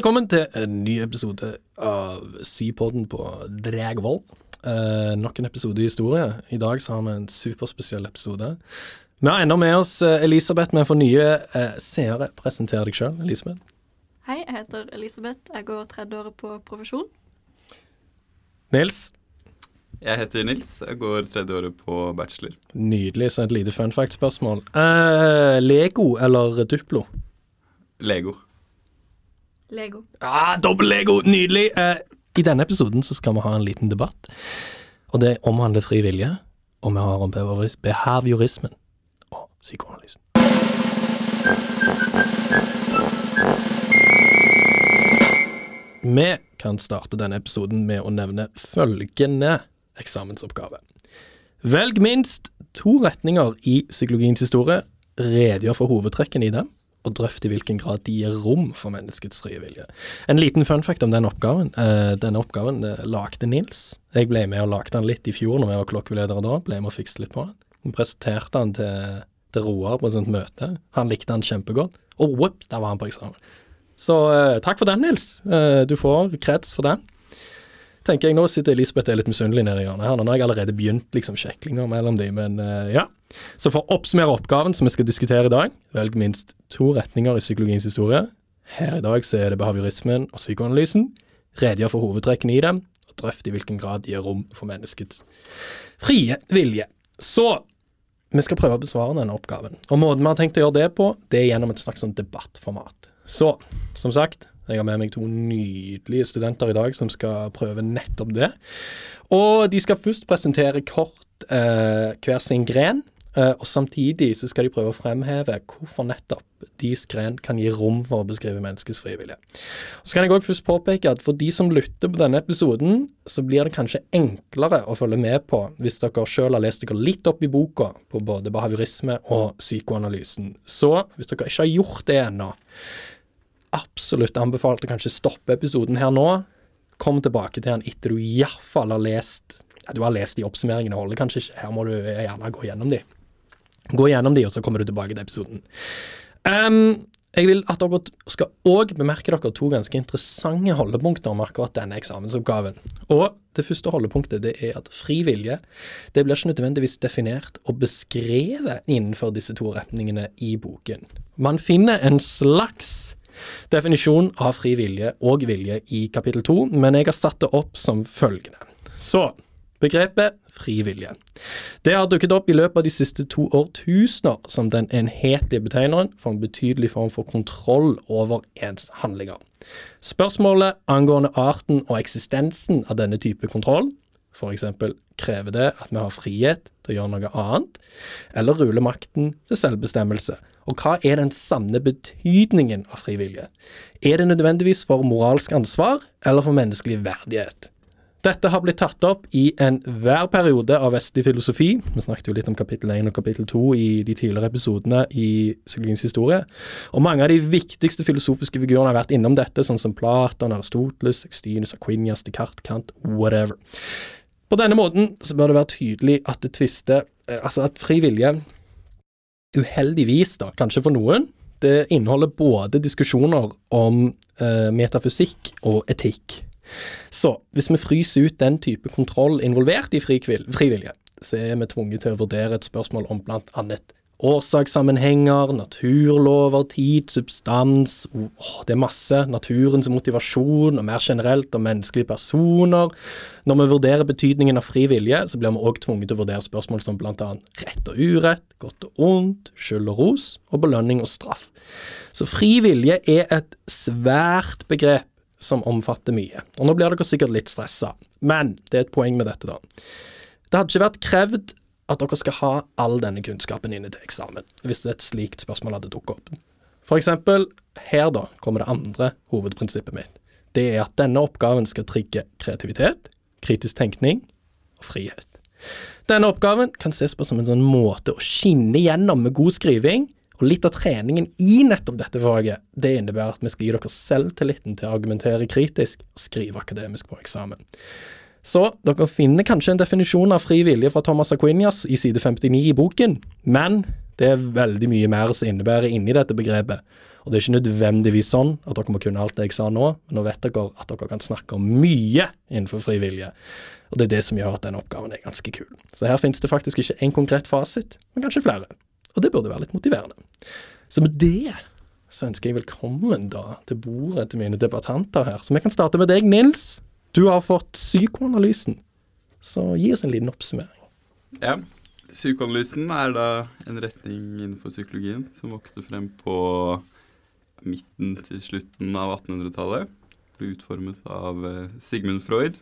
velkommen til en ny episode av Sypodden på Dragvoll. Eh, nok en episode i historie. I dag så har vi en superspesiell episode. Vi har ennå med oss eh, Elisabeth, men for nye eh, seere, presenter deg sjøl, Elisabeth. Hei, jeg heter Elisabeth. Jeg går tredje året på profesjon. Nils. Jeg heter Nils. Jeg går tredje året på bachelor. Nydelig. Så et lite fun fact-spørsmål. Eh, Lego eller Duplo? Lego. Lego. Ah, Dobbel Lego! Nydelig! Eh, I denne episoden så skal vi ha en liten debatt. Og det omhandler fri vilje. Og vi har om behavioris- behaviorismen og psykoanalysen. Vi kan starte denne episoden med å nevne følgende eksamensoppgave. Velg minst to retninger i psykologiens historie, redegjør for hovedtrekkene i dem, og drøft i hvilken grad de gir rom for menneskets frie vilje. En liten fun fact om den oppgaven. Eh, denne oppgaven eh, lagde Nils. Jeg ble med og lagde den litt i fjor når jeg var klokkeledere da. Ble med og fikste litt på den. Vi presenterte den til, til Roar på et sånt møte. Han likte den kjempegodt. Og whoops, der var han på eksamen. Så eh, takk for den, Nils. Du får kreds for den. Tenker jeg Nå sitter Elisabeth er litt misunnelig nede i hjørnet her. Nå har jeg allerede begynt liksom sjeklinger mellom de, men eh, ja. Så for å oppsummere oppgaven som vi skal diskutere i dag, velg minst to retninger i psykologiens historie. Her i dag så er det behaviorismen og psykoanalysen. Redegjør for hovedtrekkene i dem, og drøft i hvilken grad de gir rom for menneskets frie vilje. Så vi skal prøve å besvare denne oppgaven. Og måten vi har tenkt å gjøre det på, det er gjennom et slags sånn debattformat. Så, som sagt, jeg har med meg to nydelige studenter i dag som skal prøve nettopp det. Og de skal først presentere kort eh, hver sin gren, eh, og samtidig så skal de prøve å fremheve hvorfor nettopp deres gren kan gi rom for å beskrive menneskets frivillige. Så kan jeg òg først påpeke at for de som lytter på denne episoden, så blir det kanskje enklere å følge med på hvis dere sjøl har lest dere litt opp i boka på både behaviorisme og psykoanalysen. Så hvis dere ikke har gjort det ennå, absolutt anbefalt å kanskje stoppe episoden her nå. Kom tilbake til den etter du iallfall har lest ja, Du har lest de oppsummeringene, holder kanskje ikke. Her må du gjerne gå gjennom de. Gå gjennom de, og så kommer du tilbake til episoden. Um, jeg vil at dere skal òg bemerke dere to ganske interessante holdepunkter om akkurat denne eksamensoppgaven. Og det første holdepunktet det er at fri vilje det blir ikke nødvendigvis definert og beskrevet innenfor disse to retningene i boken. Man finner en slags definisjon av fri vilje og vilje i kapittel to, men jeg har satt det opp som følgende. Så begrepet fri vilje. Det har dukket opp i løpet av de siste to årtusener som den enhetlige betegneren for en betydelig form for kontroll over ens handlinger. Spørsmålet angående arten og eksistensen av denne type kontroll, f.eks. krever det at vi har frihet til å gjøre noe annet, eller ruler makten til selvbestemmelse? Og hva er den sanne betydningen av frivillige? Er det nødvendigvis for moralsk ansvar, eller for menneskelig verdighet? Dette har blitt tatt opp i enhver periode av vestlig filosofi. Vi snakket jo litt om kapittel 1 og kapittel 2 i de tidligere episodene i psykologiens historie. Og mange av de viktigste filosofiske figurene har vært innom dette, sånn som Platon, Aristoteles, Sextinus, Aquinias, Descartes, Kant, whatever. På denne måten så bør det være tydelig at det tvister Altså at fri vilje, uheldigvis da, kanskje for noen, det inneholder både diskusjoner om eh, metafysikk og etikk. Så hvis vi fryser ut den type kontroll involvert i frivillige, så er vi tvunget til å vurdere et spørsmål om blant annet årsakssammenhenger, naturlover, tid, substans oh, Det er masse. Naturens motivasjon, og mer generelt om menneskelige personer. Når vi vurderer betydningen av fri vilje, så blir vi òg tvunget til å vurdere spørsmål som annet rett og urett, godt og ondt, skyld og ros, og belønning og straff. Så fri vilje er et svært begrep som omfatter mye. Og nå blir dere sikkert litt stressa, men det er et poeng med dette, da. Det hadde ikke vært krevd at dere skal ha all denne kunnskapen inne til eksamen, hvis et slikt spørsmål hadde dukket opp. For eksempel, her da kommer det andre hovedprinsippet mitt. Det er at denne oppgaven skal trigge kreativitet, kritisk tenkning og frihet. Denne oppgaven kan ses på som en sånn måte å skinne gjennom med god skriving, og litt av treningen i nettopp dette faget, det innebærer at vi skal gi dere selvtilliten til å argumentere kritisk og skrive akademisk på eksamen. Så dere finner kanskje en definisjon av fri vilje fra Thomas Aquinias i side 59 i boken, men det er veldig mye mer som innebærer inni dette begrepet. Og det er ikke nødvendigvis sånn at dere må kunne alt det jeg sa nå, men nå vet dere at dere kan snakke om mye innenfor frivillige. Og det er det som gjør at denne oppgaven er ganske kul. Så her finnes det faktisk ikke en konkret fasit, men kanskje flere. Og det burde være litt motiverende. Så med det så ønsker jeg velkommen da til bordet til mine debattanter her. Så vi kan starte med deg, Nils. Du har fått psykoanalysen. Så gi oss en liten oppsummering. Ja. Psykoanalysen er da en retning innenfor psykologien som vokste frem på midten til slutten av 1800-tallet. Ble utformet av eh, Sigmund Freud.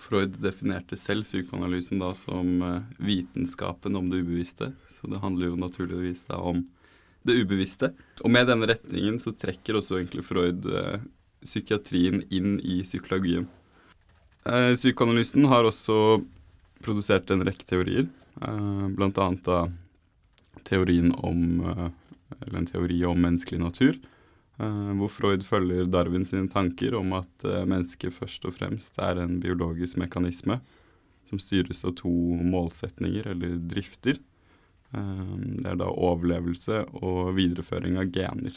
Freud definerte selv psykoanalysen da som eh, vitenskapen om det ubevisste. Så det handler jo naturligvis da om det ubevisste. Og med denne retningen så trekker også egentlig Freud eh, psykiatrien inn i psykologien. Eh, psykoanalysen har også produsert en rekke teorier, eh, da teorien om eh, eller en teori om menneskelig natur, eh, hvor Freud følger Darwin sine tanker om at eh, mennesket først og fremst er en biologisk mekanisme som styres av to målsetninger, eller drifter. Det er da overlevelse og videreføring av gener.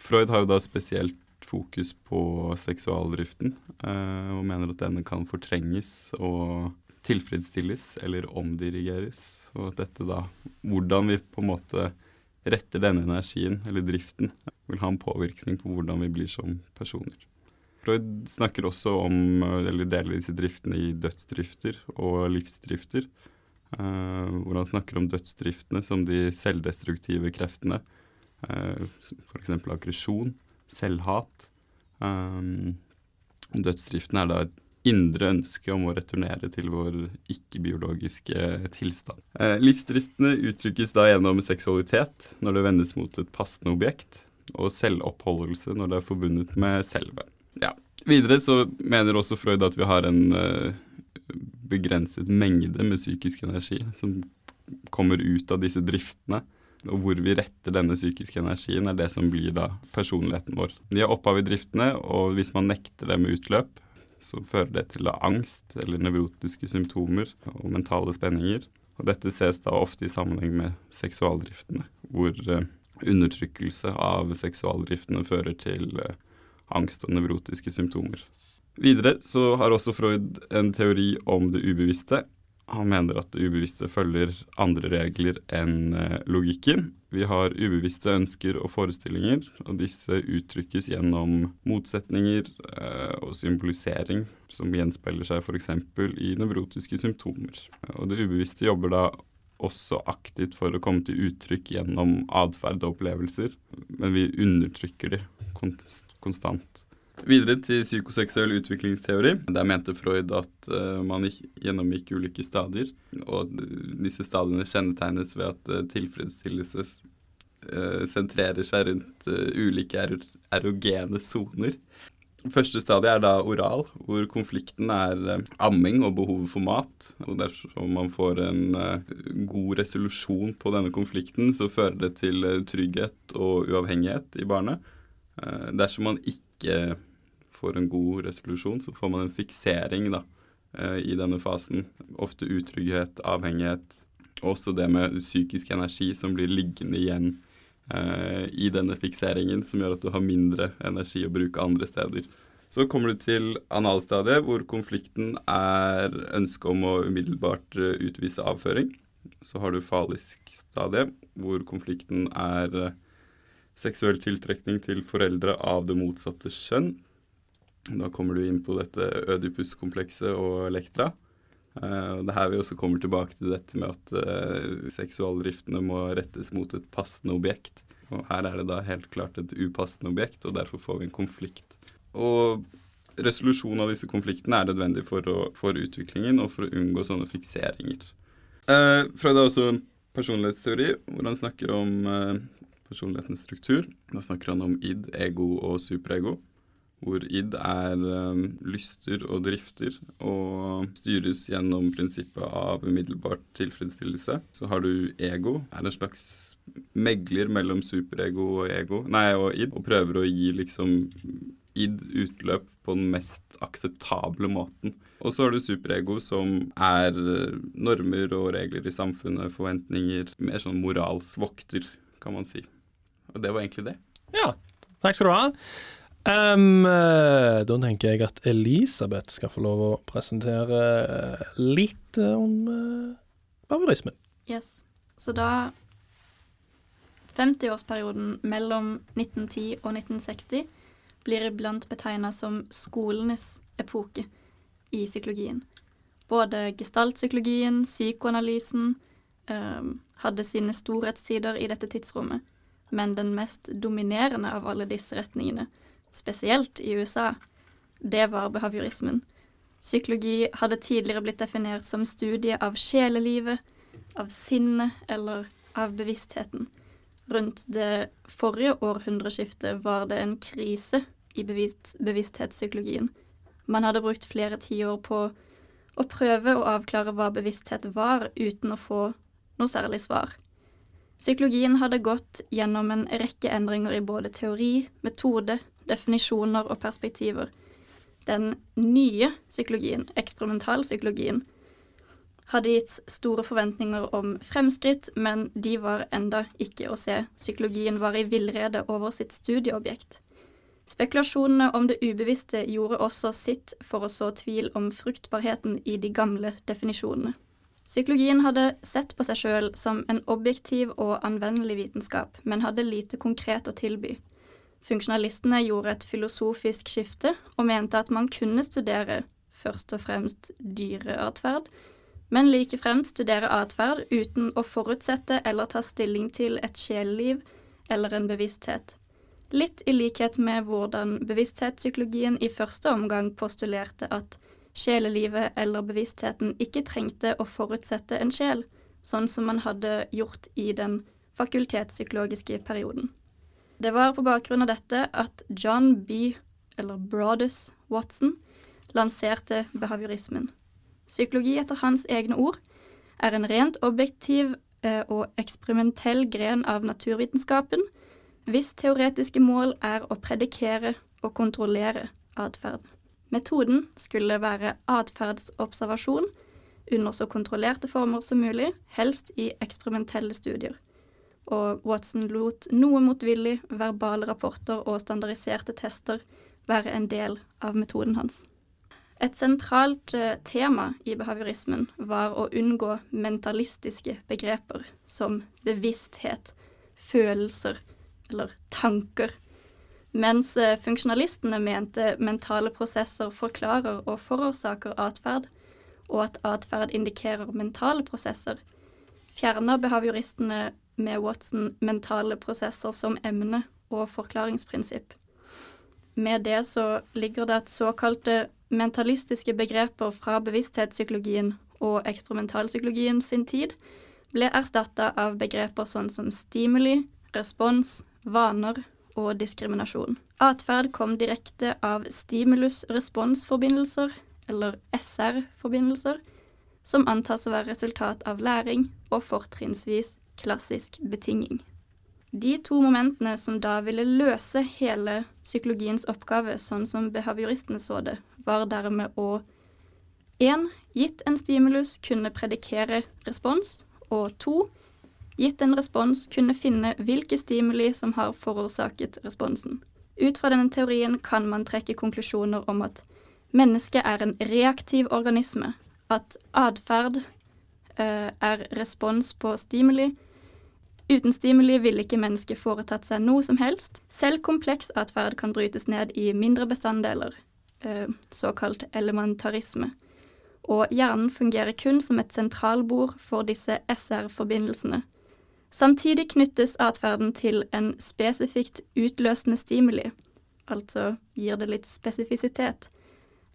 Freud har jo da spesielt fokus på seksualdriften, eh, og mener at denne kan fortrenges og tilfredsstilles eller omdirigeres. Og at dette da, hvordan vi på en måte retter denne energien, eller driften, vil ha en påvirkning på hvordan vi blir som personer. Freud snakker også om, eh, eller deler disse driftene i dødsdrifter og livsdrifter. Uh, hvor han snakker om dødsdriftene som de selvdestruktive kreftene. Uh, F.eks. aggresjon, selvhat. Um, dødsdriften er da et indre ønske om å returnere til vår ikke-biologiske tilstand. Uh, livsdriftene uttrykkes da gjennom seksualitet, når det vendes mot et passende objekt, og selvoppholdelse når det er forbundet med selve. Ja. Videre så mener også Freud at vi har en begrenset mengde med psykisk energi som kommer ut av disse driftene. Og hvor vi retter denne psykiske energien, er det som blir da personligheten vår. De er opphav i driftene, og hvis man nekter dem utløp, så fører det til angst eller nevrotiske symptomer og mentale spenninger. Og dette ses da ofte i sammenheng med seksualdriftene, hvor eh, undertrykkelse av seksualdriftene fører til eh, angst og nevrotiske symptomer. Videre så har også Freud en teori om det ubevisste. Han mener at det ubevisste følger andre regler enn eh, logikken. Vi har ubevisste ønsker og forestillinger, og disse uttrykkes gjennom motsetninger eh, og symbolisering, som gjenspeiler seg f.eks. i nevrotiske symptomer. Og det ubevisste jobber da også aktivt for å komme til uttrykk gjennom atferd og opplevelser, men vi undertrykker de konstant. Videre til psykoseksuell utviklingsteori. Der mente Freud at uh, man gjennomgikk ulike stadier. Og disse stadiene kjennetegnes ved at uh, tilfredsstillelse uh, sentrerer seg rundt ulike er erogene soner. Første stadiet er da oral, hvor konflikten er amming og behovet for mat. Og dersom man får en god resolusjon på denne konflikten, så fører det til trygghet og uavhengighet i barnet. dersom man ikke får en god resolusjon, så får man en fiksering da, eh, i denne fasen. Ofte utrygghet, avhengighet. Også det med psykisk energi som blir liggende igjen eh, i denne fikseringen, som gjør at du har mindre energi å bruke andre steder. Så kommer du til analstadiet, hvor konflikten er ønsket om å umiddelbart eh, utvise avføring. Så har du falisk stadie, hvor konflikten er eh, seksuell tiltrekning til foreldre av det motsatte skjønn. Da kommer du inn på dette Ødipus-komplekset og Elektra. Uh, det her vi også kommer tilbake til dette med at uh, seksualdriftene må rettes mot et passende objekt. Og her er det da helt klart et upassende objekt, og derfor får vi en konflikt. Og resolusjon av disse konfliktene er nødvendig for, å, for utviklingen og for å unngå sånne fikseringer. Uh, Freud har også en personlighetsteori hvor han snakker om uh, personlighetens struktur. Da snakker han om id, ego og superego hvor id er um, lyster og drifter og styres gjennom prinsippet av umiddelbart tilfredsstillelse. Så har du ego, er en slags megler mellom superego og ego, nei, og id, og prøver å gi liksom id utløp på den mest akseptable måten. Og så har du superego, som er eh, normer og regler i samfunnet, forventninger, mer sånn moralsvokter, kan man si. Og det var egentlig det. Ja, takk skal du ha. Eh, da tenker jeg at Elisabeth skal få lov å presentere litt eh, om uh, barbarismen. Yes. Så da 50-årsperioden mellom 1910 og 1960 blir iblant betegna som skolenes epoke i psykologien. Både gestaltpsykologien, psykoanalysen um, hadde sine storhetstider i dette tidsrommet, men den mest dominerende av alle disse retningene, spesielt i USA, det var behaviorismen. Psykologi hadde tidligere blitt definert som studie av sjelelivet, av sinnet eller av bevisstheten. Rundt det forrige århundreskiftet var det en krise i bevisst, bevissthetspsykologien. Man hadde brukt flere tiår på å prøve å avklare hva bevissthet var, uten å få noe særlig svar. Psykologien hadde gått gjennom en rekke endringer i både teori, metode, definisjoner og perspektiver. Den nye psykologien, eksperimentalpsykologien, hadde gitt store forventninger om fremskritt, men de var enda ikke å se. Psykologien var i villrede over sitt studieobjekt. Spekulasjonene om det ubevisste gjorde også sitt for å så tvil om fruktbarheten i de gamle definisjonene. Psykologien hadde sett på seg sjøl som en objektiv og anvendelig vitenskap, men hadde lite konkret å tilby. Funksjonalistene gjorde et filosofisk skifte og mente at man kunne studere først og fremst dyreatferd, men like fremt studere atferd uten å forutsette eller ta stilling til et sjeleliv eller en bevissthet. Litt i likhet med hvordan bevissthetspsykologien i første omgang postulerte at sjelelivet eller bevisstheten ikke trengte å forutsette en sjel, sånn som man hadde gjort i den fakultetspsykologiske perioden. Det var på bakgrunn av dette at John B. eller Broadus Watson lanserte behaviorismen. Psykologi etter hans egne ord er en rent objektiv eh, og eksperimentell gren av naturvitenskapen, hvis teoretiske mål er å predikere og kontrollere atferd. Metoden skulle være atferdsobservasjon under så kontrollerte former som mulig, helst i eksperimentelle studier. Og Watson lot noe motvillig verbale rapporter og standardiserte tester være en del av metoden hans. Et sentralt eh, tema i behaviorismen var å unngå mentalistiske begreper som bevissthet, følelser eller tanker mens eh, funksjonalistene mente mentale prosesser forklarer og forårsaker atferd, og at atferd indikerer mentale prosesser, fjerner behavioristene med Watson mentale prosesser som emne og forklaringsprinsipp. Med det så ligger det at såkalte mentalistiske begreper fra bevissthetspsykologien og eksperimentalpsykologien sin tid ble erstatta av begreper sånn som stimuli, respons, vaner og diskriminasjon. Atferd kom direkte av stimulus-respons-forbindelser, eller SR-forbindelser, som antas å være resultat av læring og fortrinnsvis klassisk betinging. De to momentene som da ville løse hele psykologiens oppgave, sånn som behavioristene så det, var dermed å 1. Gitt en stimulus kunne predikere respons, og 2 gitt en respons, kunne finne hvilke stimuli som har forårsaket responsen. Ut fra denne teorien kan man trekke konklusjoner om at mennesket er en reaktiv organisme, at atferd uh, er respons på stimuli. Uten stimuli ville ikke mennesket foretatt seg noe som helst. Selv kompleks atferd kan brytes ned i mindre bestanddeler, uh, såkalt elementarisme. Og hjernen fungerer kun som et sentralbord for disse SR-forbindelsene, Samtidig knyttes atferden til en spesifikt utløsende stimuli, altså gir det litt spesifisitet.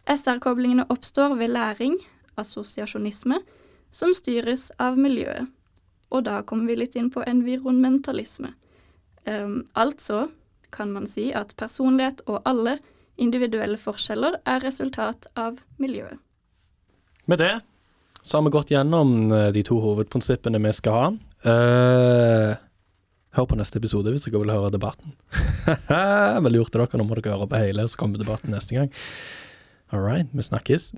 SR-koblingene oppstår ved læring, assosiasjonisme, som styres av miljøet. Og da kommer vi litt inn på environmentalisme. Um, altså kan man si at personlighet og alle individuelle forskjeller er resultat av miljøet. Med det så har vi gått gjennom eh, de to hovedprinsippene vi skal ha. Uh, hør på neste episode hvis dere vil høre debatten. Vel lurte dere. Nå må dere høre på hele, så kommer debatten neste gang. All right, vi snakkes.